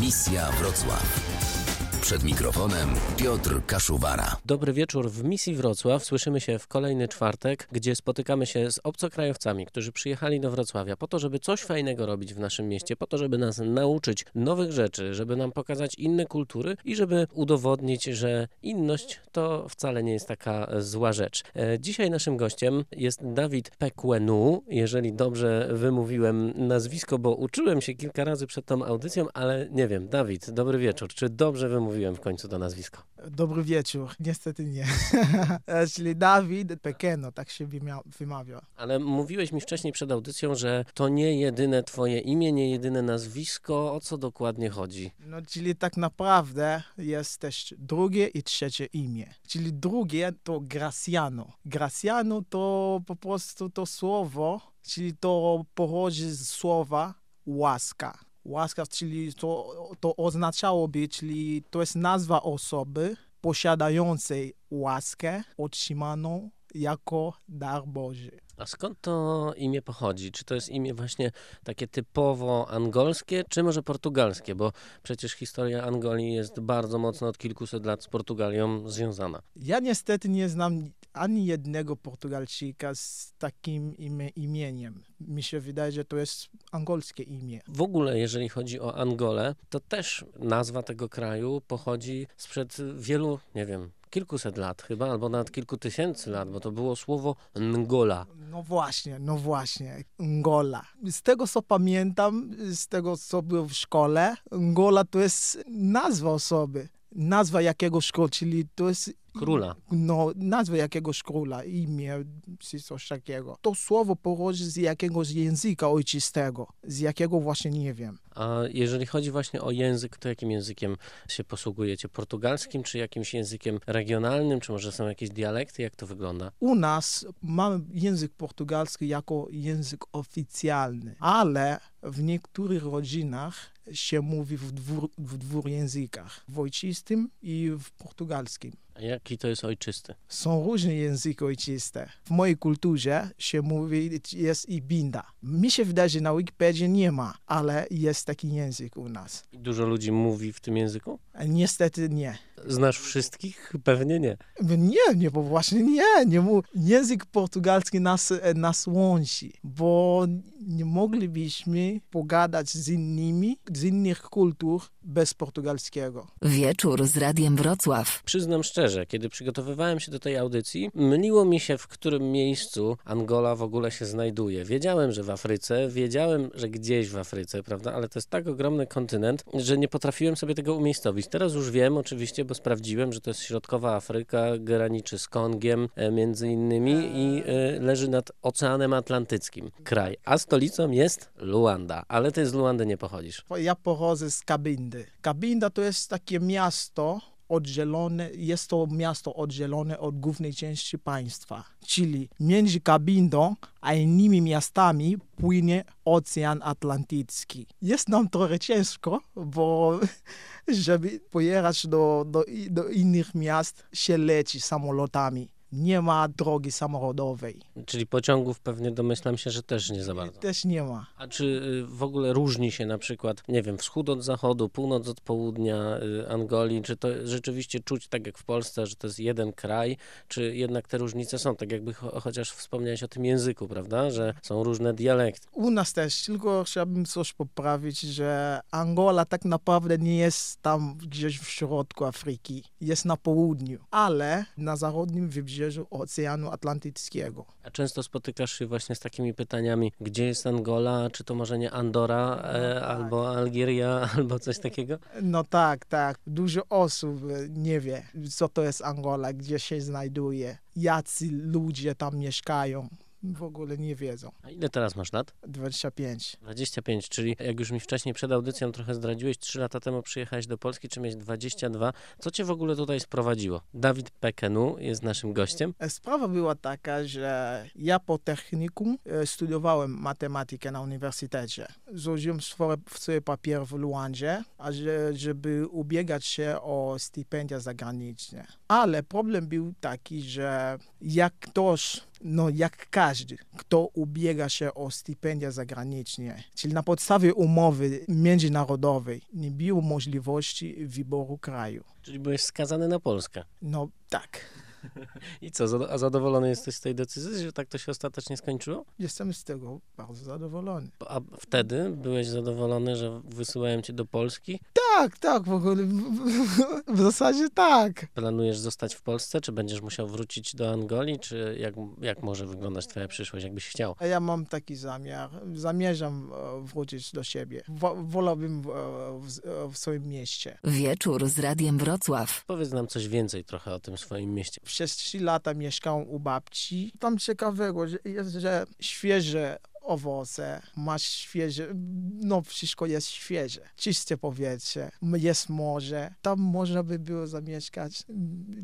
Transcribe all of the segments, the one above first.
Misja Wrocław. Przed mikrofonem Piotr Kaszuwara. Dobry wieczór w misji Wrocław. Słyszymy się w kolejny czwartek, gdzie spotykamy się z obcokrajowcami, którzy przyjechali do Wrocławia po to, żeby coś fajnego robić w naszym mieście, po to, żeby nas nauczyć nowych rzeczy, żeby nam pokazać inne kultury i żeby udowodnić, że inność to wcale nie jest taka zła rzecz. E, Dzisiaj naszym gościem jest Dawid Pekwenu, jeżeli dobrze wymówiłem nazwisko, bo uczyłem się kilka razy przed tą audycją, ale nie wiem. Dawid, dobry wieczór. Czy dobrze wymówiłem w końcu to nazwisko? Dobry wieczór. Niestety nie. Czyli Dawid Pekeno, tak się wymawia. Ale mówiłeś mi wcześniej przed audycją, że to nie jedyne twoje imię, nie jedyne nazwisko. O co dokładnie chodzi? No, czyli tak naprawdę jest też drugie i trzecie imię. Czyli drugie to Graciano. Graciano to po prostu to słowo, czyli to pochodzi z słowa łaska. Łaska, czyli to, to oznaczałoby, czyli to jest nazwa osoby posiadającej łaskę otrzymaną jako dar Boży. A skąd to imię pochodzi? Czy to jest imię właśnie takie typowo angolskie, czy może portugalskie? Bo przecież historia Angolii jest bardzo mocno od kilkuset lat z Portugalią związana. Ja niestety nie znam ani jednego Portugalczyka z takim imieniem. Mi się wydaje, że to jest angolskie imię. W ogóle, jeżeli chodzi o Angolę, to też nazwa tego kraju pochodzi sprzed wielu, nie wiem, kilkuset lat chyba, albo nawet kilku tysięcy lat, bo to było słowo Ngola. No właśnie, no właśnie, Ngola. Z tego co pamiętam, z tego co było w szkole, Ngola to jest nazwa osoby. Nazwa jakiegoś króla, czyli to jest Króla. no, nazwa jakiegoś króla, imię czy coś takiego. To słowo pochodzi z jakiegoś języka ojczystego, z jakiego właśnie nie wiem. A jeżeli chodzi właśnie o język, to jakim językiem się posługujecie? Portugalskim, czy jakimś językiem regionalnym, czy może są jakieś dialekty? Jak to wygląda? U nas mamy język portugalski jako język oficjalny, ale w niektórych rodzinach się mówi w dwóch, w dwóch językach, w ojczystym i w portugalskim. A jaki to jest ojczysty? Są różne języki ojczyste. W mojej kulturze się mówi, jest i binda. Mi się wydaje, że na Wikipedii nie ma, ale jest taki język u nas. I Dużo ludzi mówi w tym języku? Niestety nie. Znasz wszystkich? Pewnie nie. Nie, nie, bo właśnie nie. nie mu, język portugalski nas, nas łączy, bo nie moglibyśmy pogadać z innymi, z innych kultur bez portugalskiego. Wieczór z Radiem Wrocław. Przyznam szczerze, kiedy przygotowywałem się do tej audycji, myliło mi się, w którym miejscu Angola w ogóle się znajduje. Wiedziałem, że w Afryce, wiedziałem, że gdzieś w Afryce, prawda, ale to jest tak ogromny kontynent, że nie potrafiłem sobie tego umiejscowić. Teraz już wiem oczywiście, bo sprawdziłem, że to jest środkowa Afryka, graniczy z Kongiem e, między innymi i e, leży nad Oceanem Atlantyckim kraj. A stolicą jest Luanda, ale ty z Luandy nie pochodzisz. Ja pochodzę z Kabindy. Kabinda to jest takie miasto oddzielone, jest to miasto oddzielone od głównej części państwa. Czyli między Kabindą a innymi miastami płynie Ocean Atlantycki. Jest nam trochę ciężko, bo żeby pojechać do, do, do innych miast się leci samolotami. Nie ma drogi samochodowej. Czyli pociągów pewnie domyślam się, że też nie za bardzo. Też nie ma. A czy y, w ogóle różni się na przykład, nie wiem, wschód od zachodu, północ od południa y, Angolii? Czy to rzeczywiście czuć tak jak w Polsce, że to jest jeden kraj, czy jednak te różnice są? Tak jakby cho chociaż wspomniałeś o tym języku, prawda? Że są różne dialekty. U nas też, tylko chciałbym coś poprawić, że Angola tak naprawdę nie jest tam gdzieś w środku Afryki, jest na południu, ale na zachodnim wybrzeżu Oceanu Atlantyckiego. A często spotykasz się właśnie z takimi pytaniami, gdzie jest Angola, czy to może nie Andora, e, tak. albo Algieria, albo coś takiego? No tak, tak. Dużo osób e, nie wie, co to jest Angola, gdzie się znajduje, jacy ludzie tam mieszkają. W ogóle nie wiedzą. A ile teraz masz lat? 25. 25, czyli jak już mi wcześniej przed audycją trochę zdradziłeś, 3 lata temu przyjechałeś do Polski, czy miałeś 22. Co cię w ogóle tutaj sprowadziło? Dawid Pekenu jest naszym gościem. E, Sprawa była taka, że ja po technikum e, studiowałem matematykę na uniwersytecie. Złożyłem swoje, papiery w Luandzie, żeby ubiegać się o stypendia zagraniczne. Ale problem był taki, że jak ktoś no jak każdy, kto ubiega się o stypendia zagraniczne, czyli na podstawie umowy międzynarodowej, nie było możliwości wyboru kraju. Czyli byłeś skazany na Polskę. No tak. I co, zado- a zadowolony jesteś z tej decyzji, że tak to się ostatecznie skończyło? Jestem z tego bardzo zadowolony. A wtedy byłeś zadowolony, że wysyłają cię do Polski? Tak, tak, w ogóle. W, zasadzie tak. Planujesz zostać w Polsce, czy będziesz musiał wrócić do Angolii, czy jak, jak może wyglądać twoja przyszłość, jakbyś chciał? A Ja mam taki zamiar. Zamierzam e, wrócić do siebie. Wo- Wolałbym w, e, w, w swoim mieście. Wieczór z Radiem Wrocław. Powiedz nam coś więcej trochę o tym swoim mieście. Przez trzy lata mieszkałem u babci. Tam ciekawego jest, że świeże owoce, masz świeże, no wszystko jest świeże. Czyste powietrze, jest morze. Tam można by było zamieszkać.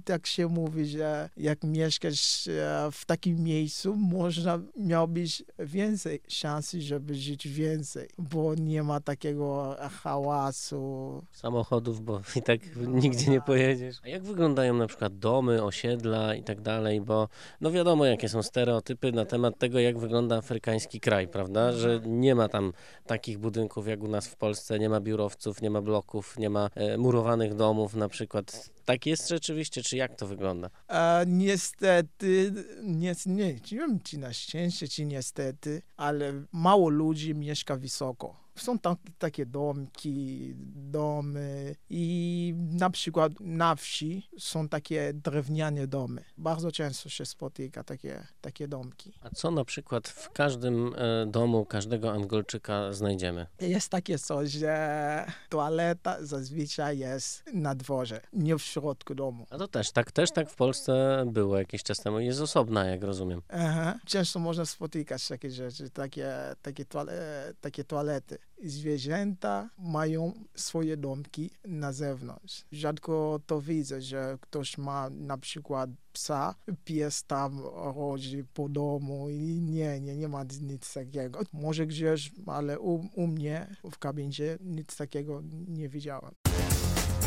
Tak się mówi, że jak mieszkasz e, w takim miejscu, można, miałbyś więcej szansy, żeby żyć więcej, bo nie ma takiego hałasu, Samochodów, bo i tak nigdzie nie pojedziesz. A jak wyglądają na przykład domy, osiedla i tak dalej, bo no wiadomo jakie są stereotypy na temat tego, jak wygląda afrykański kraj, prawda? Że nie ma tam takich budynków jak u nas w Polsce, nie ma biurowców, nie ma bloków, nie ma e, murowanych domów na przykład. Tak jest rzeczywiście, czy jak to wygląda? A niestety, nie, nie, nie wiem czy na szczęście, czy niestety, ale mało ludzi mieszka wysoko. Są tam takie domki, domy i na przykład na wsi są takie drewniane domy. Bardzo często się spotyka takie, takie domki. A co na przykład w każdym e, domu każdego Angolczyka znajdziemy? Jest takie coś, że toaleta zazwyczaj jest na dworze, nie w środku domu. A to też tak, też tak w Polsce było jakiś czas temu. Jest osobna, jak rozumiem. Aha. Często można spotykać takie rzeczy, takie, takie, toale, takie toalety. Zwierzęta mają swoje domki na zewnątrz. Rzadko to widzę, że ktoś ma na przykład psa, pies tam rodzi po domu i nie, nie, nie ma nic takiego. Może gdzieś, ale u, u mnie w kabinie nic takiego nie widziałem.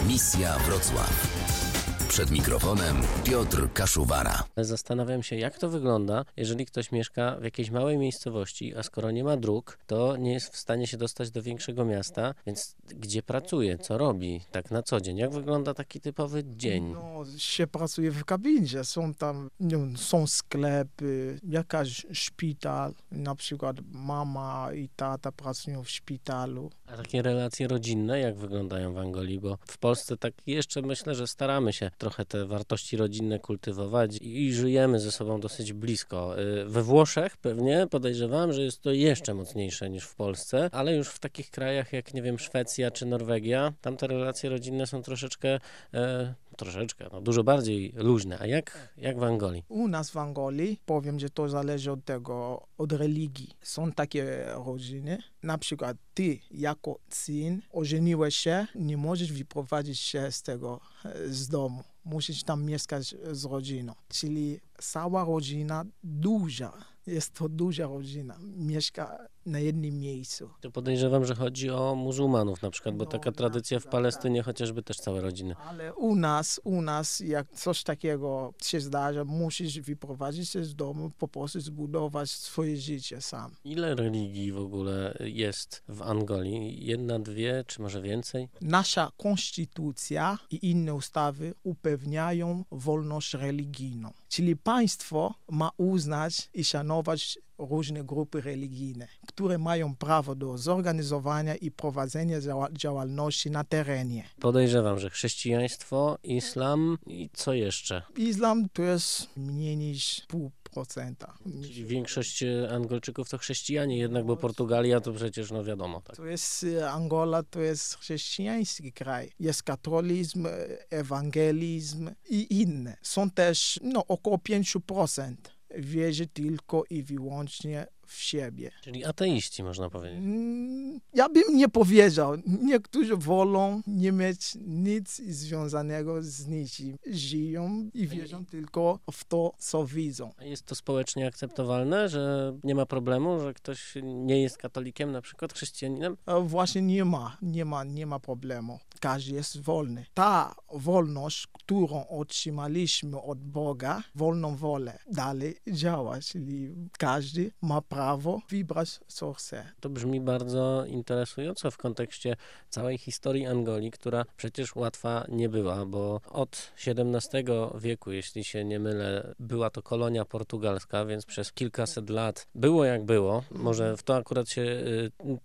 Misja Wrocław. Przed mikrofonem Piotr Kaszuwara. Ale Zastanawiam się, jak to wygląda, jeżeli ktoś mieszka w jakiejś małej miejscowości, a skoro nie ma dróg, to nie jest w stanie się dostać do większego miasta, więc gdzie pracuje, co robi tak na co dzień? Jak wygląda taki typowy dzień? No, się pracuje w kabinie, są tam, wiem, są sklepy, jakaś szpital, na przykład mama i tata pracują w szpitalu. A takie relacje rodzinne, jak wyglądają w Angolii? Bo w Polsce tak jeszcze myślę, że staramy się trochę te wartości rodzinne kultywować i żyjemy ze sobą dosyć blisko. Y, We Włoszech pewnie podejrzewam, że jest to jeszcze mocniejsze niż w Polsce, ale już w takich krajach jak, nie wiem, Szwecja czy Norwegia, tam te relacje rodzinne są troszeczkę, e, troszeczkę, no dużo bardziej luźne. A jak, jak w Angolii? U nas w Angolii, powiem, że to zależy od tego, od religii. Są takie rodziny, na przykład ty jako syn ożeniłeś się, nie możesz wyprowadzić się z tego, e, z domu. Musisz tam mieszkać z rodziną. Czyli cała rodzina duża, jest to duża rodzina, mieszka na jednym miejscu. To podejrzewam, że chodzi o muzułmanów na przykład, bo No, taka tak, tradycja w tak, Palestynie chociażby też całe rodziny. Ale u nas, u nas, jak coś takiego się zdarza, musisz wyprowadzić się z domu, po prostu zbudować swoje życie sam. Ile religii w ogóle jest w Angolii? Jedna, dwie, czy może więcej? Nasza konstytucja i inne ustawy upewniają wolność religijną. Czyli państwo ma uznać i szanować różne grupy religijne, które mają prawo do zorganizowania i prowadzenia działa- działalności na terenie. Podejrzewam, że chrześcijaństwo, islam i co jeszcze? Islam to jest mniej niż pół procenta. Czyli większość e, Angolczyków to chrześcijanie, jednak bo Portugalia to przecież, no wiadomo, tak. To jest e, Angola, to jest chrześcijański kraj. Jest katolizm, e, ewangelizm i inne. Są też no, około 5% wierzy tylko i wyłącznie w siebie. Czyli ateiści, można powiedzieć. Mm, Ja bym nie powiedział. Niektórzy wolą nie mieć nic związanego z niczym. Żyją i wierzą tylko w to, co widzą. A jest to społecznie akceptowalne, że nie ma problemu, że ktoś nie jest katolikiem, na przykład chrześcijaninem? E, Właśnie nie ma, nie ma, nie ma problemu. każdy jest wolny. Ta wolność, którą otrzymaliśmy od Boga, wolną wolę, dalej działa, czyli każdy ma prawo wybrać co chce. To brzmi bardzo interesująco w kontekście całej historii Angolii, która przecież łatwa nie była, bo od XVII wieku, jeśli się nie mylę, była to kolonia portugalska, więc przez kilkaset lat było jak było. Może w to akurat się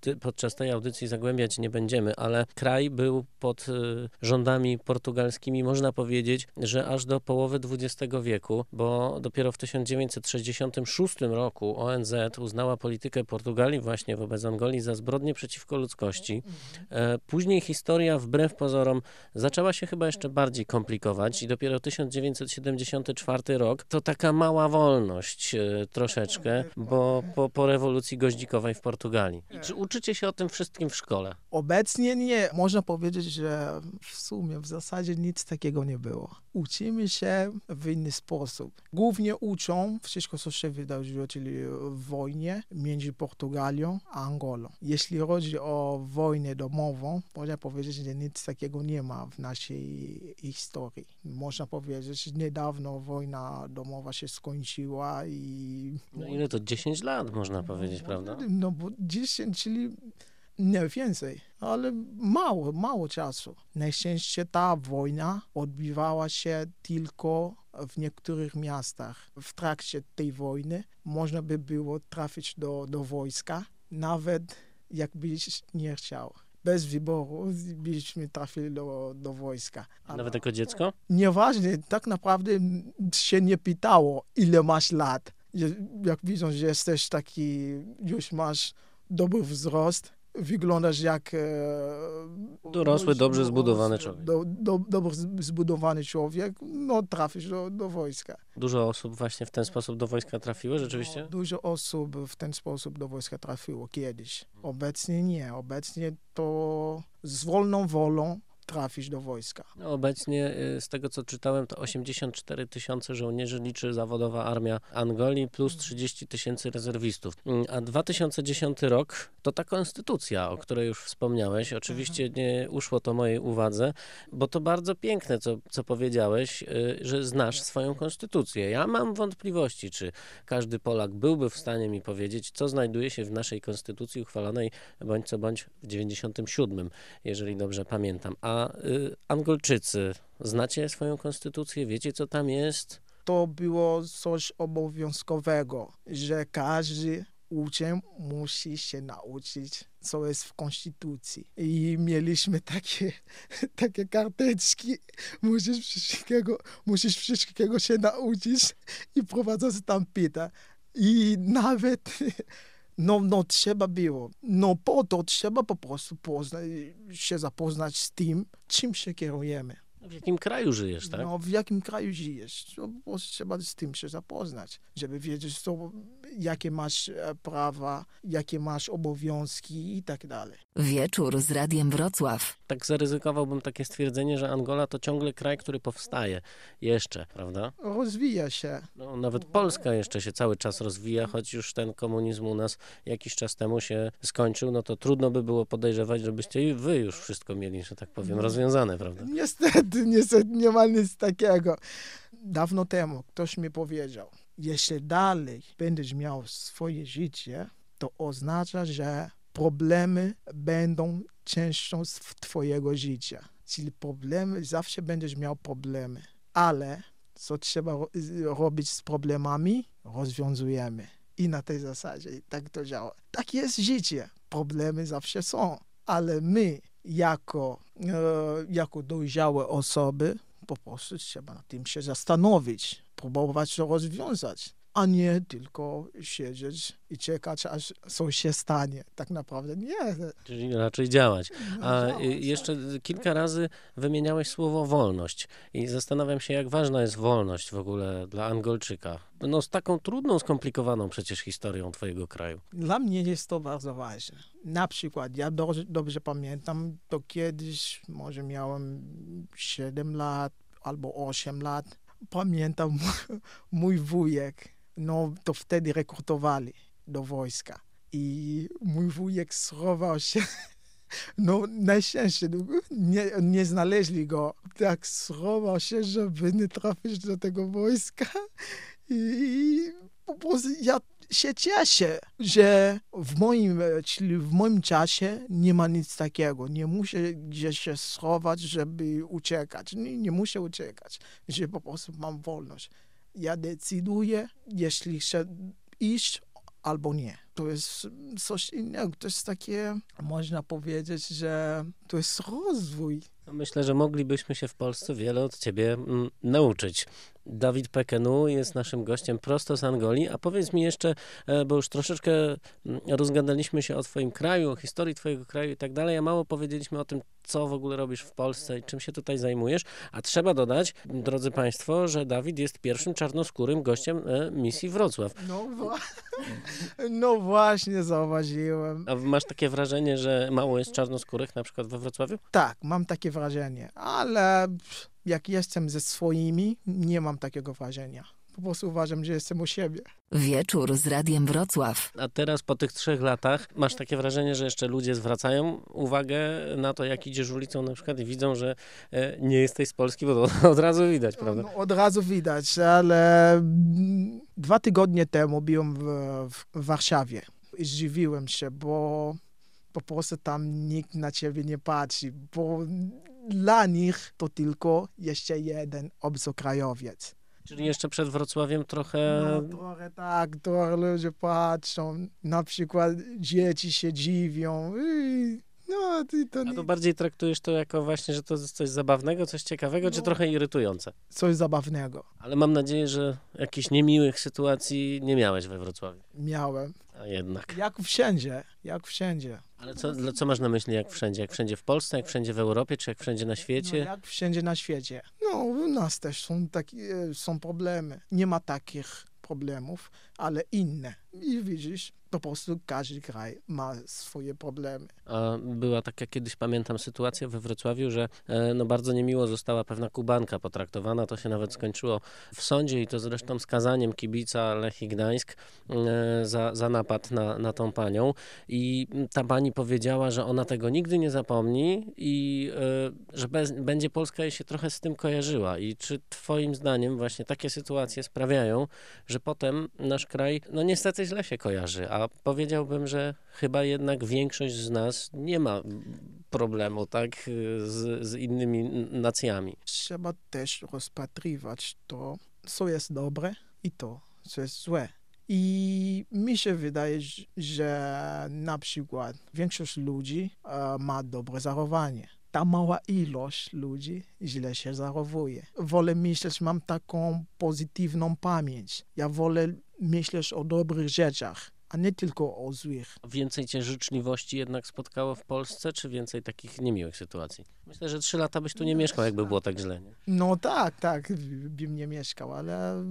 y, podczas tej audycji zagłębiać nie będziemy, ale kraj był pod y, rządami portugalskimi, można powiedzieć, że aż do połowy XX wieku, bo dopiero w 1966 roku ONZ uznała politykę Portugalii właśnie wobec Angolii za zbrodnię przeciwko ludzkości. E, później historia wbrew pozorom zaczęła się chyba jeszcze bardziej komplikować i dopiero 1974 rok to taka mała wolność e, troszeczkę, bo po, po rewolucji goździkowej w Portugalii. I czy uczycie się o tym wszystkim w szkole? Obecnie nie. Można powiedzieć, że w sumie w zasadzie nic takiego nie było. Uczymy się w inny sposób. Głównie uczą wszystko, co się wydarzyło, czyli w wojnie między Portugalią a Angolą. Jeśli chodzi o wojnę domową, można powiedzieć, że nic takiego nie ma w naszej historii. Można powiedzieć, że niedawno wojna domowa się skończyła i... No ile to? 10 lat można powiedzieć, prawda? No bo 10, czyli nie więcej, ale mało, mało czasu. Na szczęście ta wojna odbywała się tylko w niektórych miastach. W trakcie tej wojny można by było trafić do, do wojska, nawet jakbyś nie chciał. Bez wyboru byśmy trafili do, do wojska. Ale nawet jako dziecko? Nieważne, tak naprawdę się nie pytało, ile masz lat. Jak widzą, że jesteś taki, już masz dobry wzrost, wyglądasz jak... E, Dorosły, dobrze zbudowany człowiek. Do, do, dobrze zbudowany człowiek, no trafisz do, do wojska. Dużo osób właśnie w ten sposób do wojska trafiło rzeczywiście? No, dużo osób w ten sposób do wojska trafiło kiedyś. Obecnie nie. Obecnie to z wolną wolą trafić do wojska. No, obecnie y, z tego co czytałem to 84 tysiące żołnierzy liczy zawodowa armia Angolii plus 30 tysięcy rezerwistów. Mm, a 2010 rok to ta konstytucja, o której już wspomniałeś. Oczywiście mhm. nie uszło to mojej uwadze, bo to bardzo piękne, co, co powiedziałeś, y, że znasz swoją konstytucję. Ja mam wątpliwości, czy każdy Polak byłby w stanie mi powiedzieć, co znajduje się w naszej konstytucji uchwalonej bądź co bądź w 97, jeżeli dobrze pamiętam. A y, Angolczycy, znacie swoją konstytucję? Wiecie, co tam jest? To było coś obowiązkowego, że każdy uczeń musi się nauczyć, co jest w konstytucji. I mieliśmy takie, takie karteczki, musisz wszystkiego, musisz wszystkiego się nauczyć i prowadzący tam pyta. I nawet no, no trzeba było. No po to trzeba po prostu poznać, się zapoznać z tym, czym się kierujemy. W jakim kraju żyjesz, tak? No, w jakim kraju żyjesz. No, po prostu trzeba z tym się zapoznać, żeby wiedzieć, co, jakie masz e, prawa, jakie masz obowiązki i tak dalej. Wieczór z Radiem Wrocław. Tak zaryzykowałbym takie stwierdzenie, że Angola to ciągle kraj, który powstaje jeszcze, prawda? Rozwija się. No, nawet Polska jeszcze się cały czas rozwija, choć już ten komunizm u nas jakiś czas temu się skończył, no to trudno by było podejrzewać, żebyście i wy już wszystko mieli, że tak powiem, rozwiązane, prawda? Niestety, niestety nie ma nic takiego. Dawno temu ktoś mi powiedział, jeśli dalej będziesz miał swoje życie, to oznacza, że problemy będą częścią twojego życia. Czyli problemy, zawsze będziesz miał problemy, ale co trzeba robić z problemami, rozwiązujemy. I na tej zasadzie tak to działa. Tak jest życie. Problemy zawsze są, ale my jako, e, jako dojrzałe osoby po prostu trzeba nad tym się zastanowić, próbować to rozwiązać a nie tylko siedzieć i czekać, aż coś się stanie. Tak naprawdę nie. Czyli raczej działać. A jeszcze tak. kilka razy wymieniałeś słowo wolność i zastanawiam się, jak ważna jest wolność w ogóle dla Angolczyka. No z taką trudną, skomplikowaną przecież historią twojego kraju. Dla mnie jest to bardzo ważne. Na przykład, ja dobrze, dobrze pamiętam, to kiedyś może miałem 7 lat albo 8 lat. Pamiętam mój wujek, no to wtedy rekrutowali do wojska. I mój wujek schował się No na nie, nie znaleźli go. Tak schował się, żeby nie trafić do tego wojska. I, po prostu ja się cieszę, że w moim, czyli w moim czasie nie ma nic takiego. Nie muszę gdzieś się schować, żeby uciekać. Nie, nie muszę uciekać, że po prostu mam wolność. Ja decyduję, jeśli chcę iść albo nie. To jest coś innego. To jest takie, można powiedzieć, że to jest rozwój. No Myślę, że moglibyśmy się w Polsce wiele od ciebie mm, nauczyć. Dawid Pekenu jest naszym gościem prosto z Angolii. A powiedz mi jeszcze, e, bo już troszeczkę mm, rozgadaliśmy się o twoim kraju, o historii twojego kraju i tak dalej, a mało powiedzieliśmy o tym, co w ogóle robisz w Polsce i czym się tutaj zajmujesz. A trzeba dodać, drodzy państwo, że Dawid jest pierwszym czarnoskórym gościem e, misji Wrocław. No, wa- no właśnie, zauważyłem. A masz takie wrażenie, że mało jest czarnoskórych na przykład we Wrocławiu? Tak, mam takie wrażenie, ale jak jestem ze swoimi, nie mam takiego wrażenia. Po prostu uważam, że jestem u siebie. Wieczór z Radiem Wrocław. A teraz po tych trzech latach masz takie wrażenie, że jeszcze ludzie zwracają uwagę na to, jak idziesz ulicą na przykład i widzą, że e, nie jesteś z Polski, bo to od razu widać, prawda? No, od razu widać, ale mm, dwa tygodnie temu byłem w, w Warszawie i zdziwiłem się, bo po prostu tam nikt na ciebie nie patrzy, bo dla nich to tylko jeszcze jeden obcokrajowiec. Czyli jeszcze przed Wrocławiem trochę... No, trochę tak, trochę ludzie patrzą, na przykład dzieci się dziwią. "Ej, No, ty to A nie... to bardziej traktujesz to jako właśnie, że to jest coś zabawnego, coś ciekawego, czy No. trochę irytujące? coś zabawnego Ale mam nadzieję, że jakichś niemiłych sytuacji nie miałeś we Wrocławiu. miałem. A jednak. Jak wszędzie, jak wszędzie. Ale co, dla- co masz na myśli, jak wszędzie? Jak wszędzie w Polsce, jak wszędzie w Europie, czy jak wszędzie na No, świecie? jak wszędzie na świecie. No, u nas też są, takie, są problemy. Nie ma takich problemów, ale inne. I widzisz, po prostu każdy kraj ma swoje problemy. Była taka kiedyś, pamiętam, sytuacja we Wrocławiu, że e, no bardzo niemiło została pewna Kubanka potraktowana. To się nawet skończyło w sądzie i to zresztą skazaniem kibica Lechii Gdańsk e, za, za napad na, na tą panią. I ta pani powiedziała, że ona tego nigdy nie zapomni i e, że bez, będzie Polska jej się trochę z tym kojarzyła. I czy twoim zdaniem właśnie takie sytuacje sprawiają, że potem nasz kraj, no niestety źle się kojarzy, a powiedziałbym, że chyba jednak większość z nas nie ma problemu, tak, z, z innymi nacjami. Trzeba też rozpatrywać to, co jest dobre i to, co jest złe. I mi się wydaje, że na przykład większość ludzi e, ma dobre zachowanie. Ta mała ilość ludzi źle się zachowuje. Wolę myśleć, mam taką pozytywną pamięć. Ja wolę myśleć o dobrych rzeczach, a nie tylko o złych. Więcej cię życzliwości jednak spotkało w Polsce, czy więcej takich niemiłych sytuacji? Myślę, że trzy lata byś tu nie mieszkał, jakby było tak źle. Nie? No tak, tak, bym nie mieszkał, ale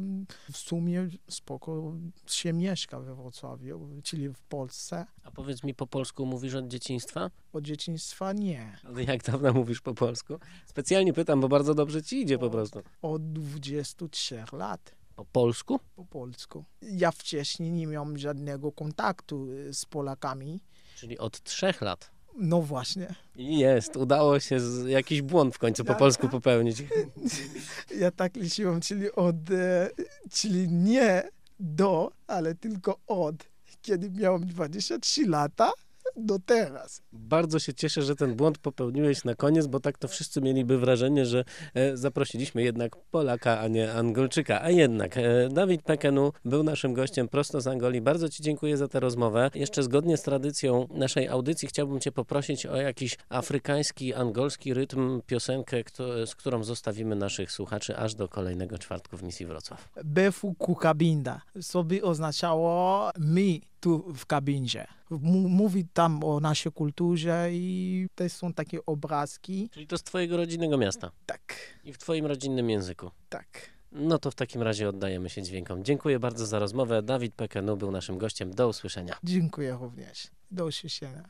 w sumie spoko się mieszka we Wrocławiu, czyli w Polsce. A powiedz mi, po polsku mówisz od dzieciństwa? Od dzieciństwa nie. Jak dawno mówisz po polsku? Specjalnie pytam, bo bardzo dobrze ci idzie po prostu. Od 23 lat Po polsku? po polsku. Ja wcześniej nie miałem żadnego kontaktu y, z Polakami. Czyli od trzech lat. No właśnie. I jest, udało się z, jakiś błąd w końcu po Tak, polsku popełnić. Ja tak liczyłem, czyli od, e, czyli nie do, ale tylko od, kiedy miałem 23 lata do teraz. Bardzo się cieszę, że ten błąd popełniłeś na koniec, bo tak to wszyscy mieliby wrażenie, że e, zaprosiliśmy jednak Polaka, a nie Angolczyka. A jednak e, Dawid Pekenu był naszym gościem prosto z Angolii. Bardzo Ci dziękuję za tę rozmowę. Jeszcze zgodnie z tradycją naszej audycji chciałbym Cię poprosić o jakiś afrykański, angolski rytm, piosenkę, kto, z którą zostawimy naszych słuchaczy aż do kolejnego czwartku w misji Wrocław. Befu Kukabinda, co by oznaczało my tu w kabindzie. M- mówi tam o naszej kulturze i to są takie obrazki. Czyli to z Twojego rodzinnego miasta Tak, i w Twoim rodzinnym języku. tak. No to w takim razie oddajemy się dźwiękom. Dziękuję bardzo za rozmowę. Dawid Pekenu był naszym gościem. Do usłyszenia. Dziękuję również. Do usłyszenia.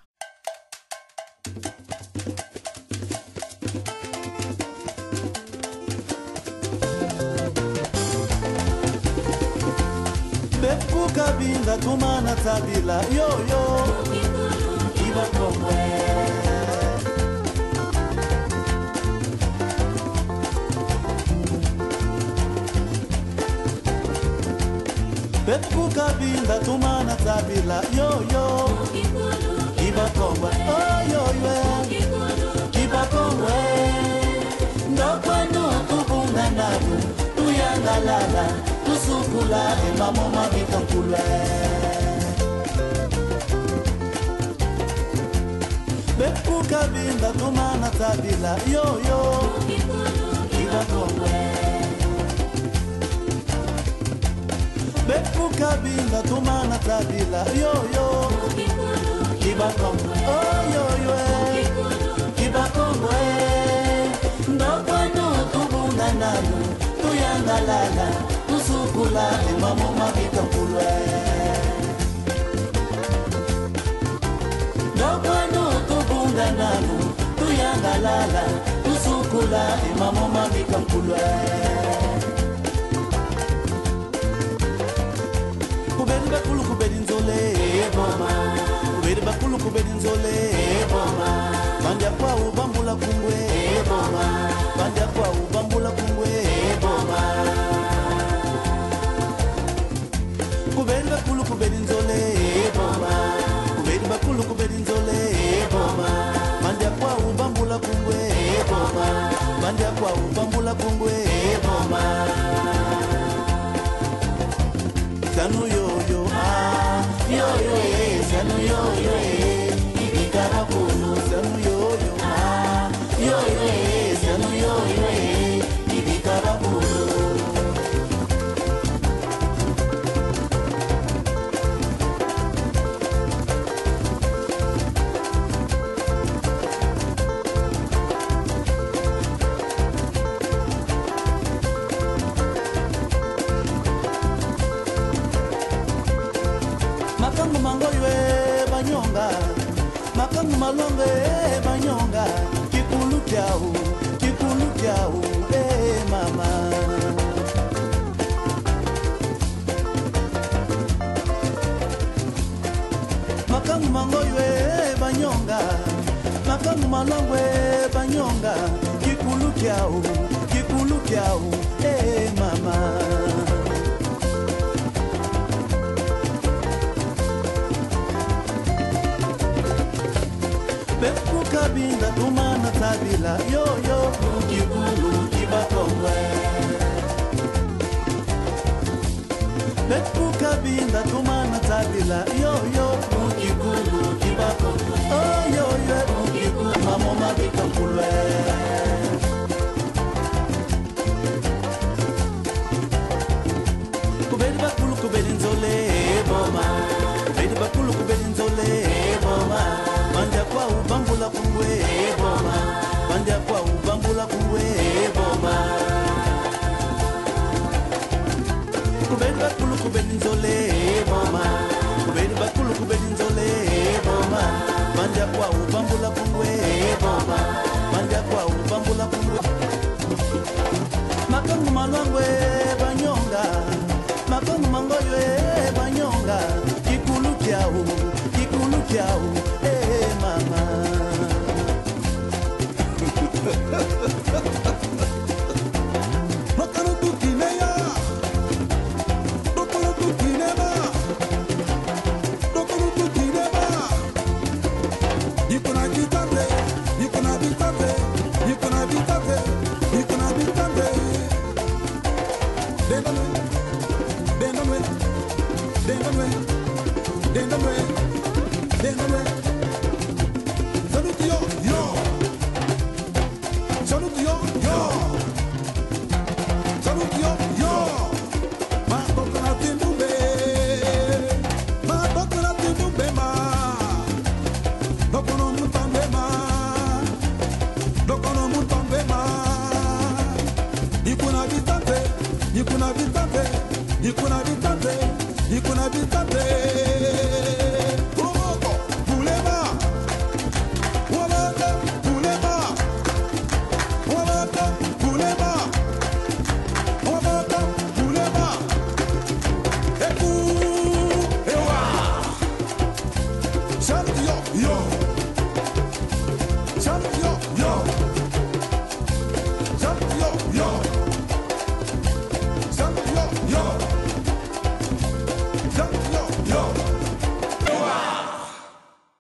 kabinda tumana tabila yoyo ibakomwe bekukabinda tumana tabila yoyo ibakongwe oyoywe oh, kibakongwe ndokwanu tubunga nabo tuyangalala sukula et maman m'a mis en couleur bepuka bindatuma na tabila yoyo idatongwe bepuka bindatuma na tabila yoyo ibakongwe oyoyo oh, ibakongwe ndokono tubunga nanu tuyangalala. bikakula emamoma bikakula dokwanu tubungananu tuyangalala tusukula emamoma bikakula kubeli bakulu kubeli nzole eh, kubeli bakulu kubeli nzole eh, bandya kwawu bambula kungwe eh, bandya kwawu Malonga malonga e banyonga Kikulu piao, kikulu piao e mama. Makangu mangoyo e banyonga Makangu malongo e banyonga Kikulu piao, kikulu piao e mama. kabinda tumana tabila yoyo mukibulu kibatonwe pepu kabinda tumana tabila yoyo mukibulu kibatonwe oyoyo oh, mukibulu mamoma bikamkulwe benzole mama kubeni bakulu kubeni nzole mama manja kwa upambula kumu Ikuna bitante Ikuna bitante Ikuna bitante